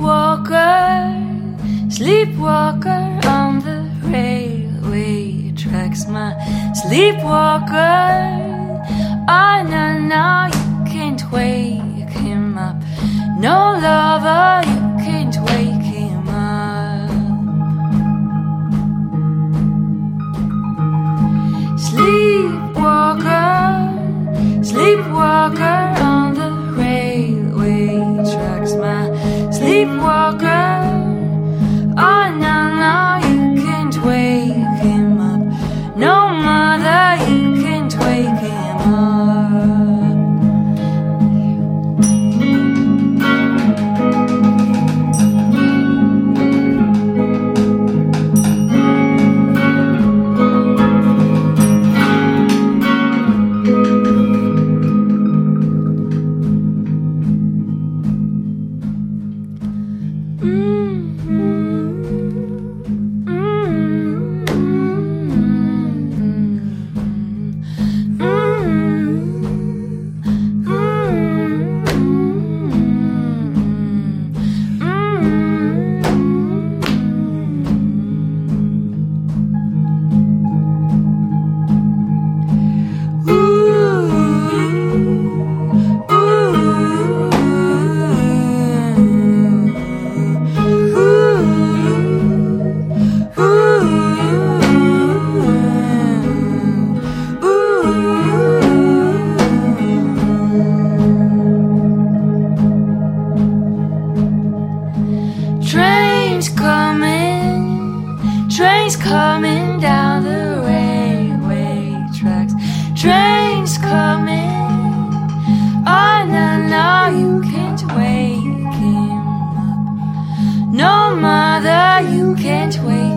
Sleepwalker, sleepwalker on the railway tracks. My sleepwalker, oh no, no, you can't wake him up. No sleepwalker, Trains trains coming down the railway tracks. Trains coming, oh no, no, you can't wake him up. No mother, you can't wake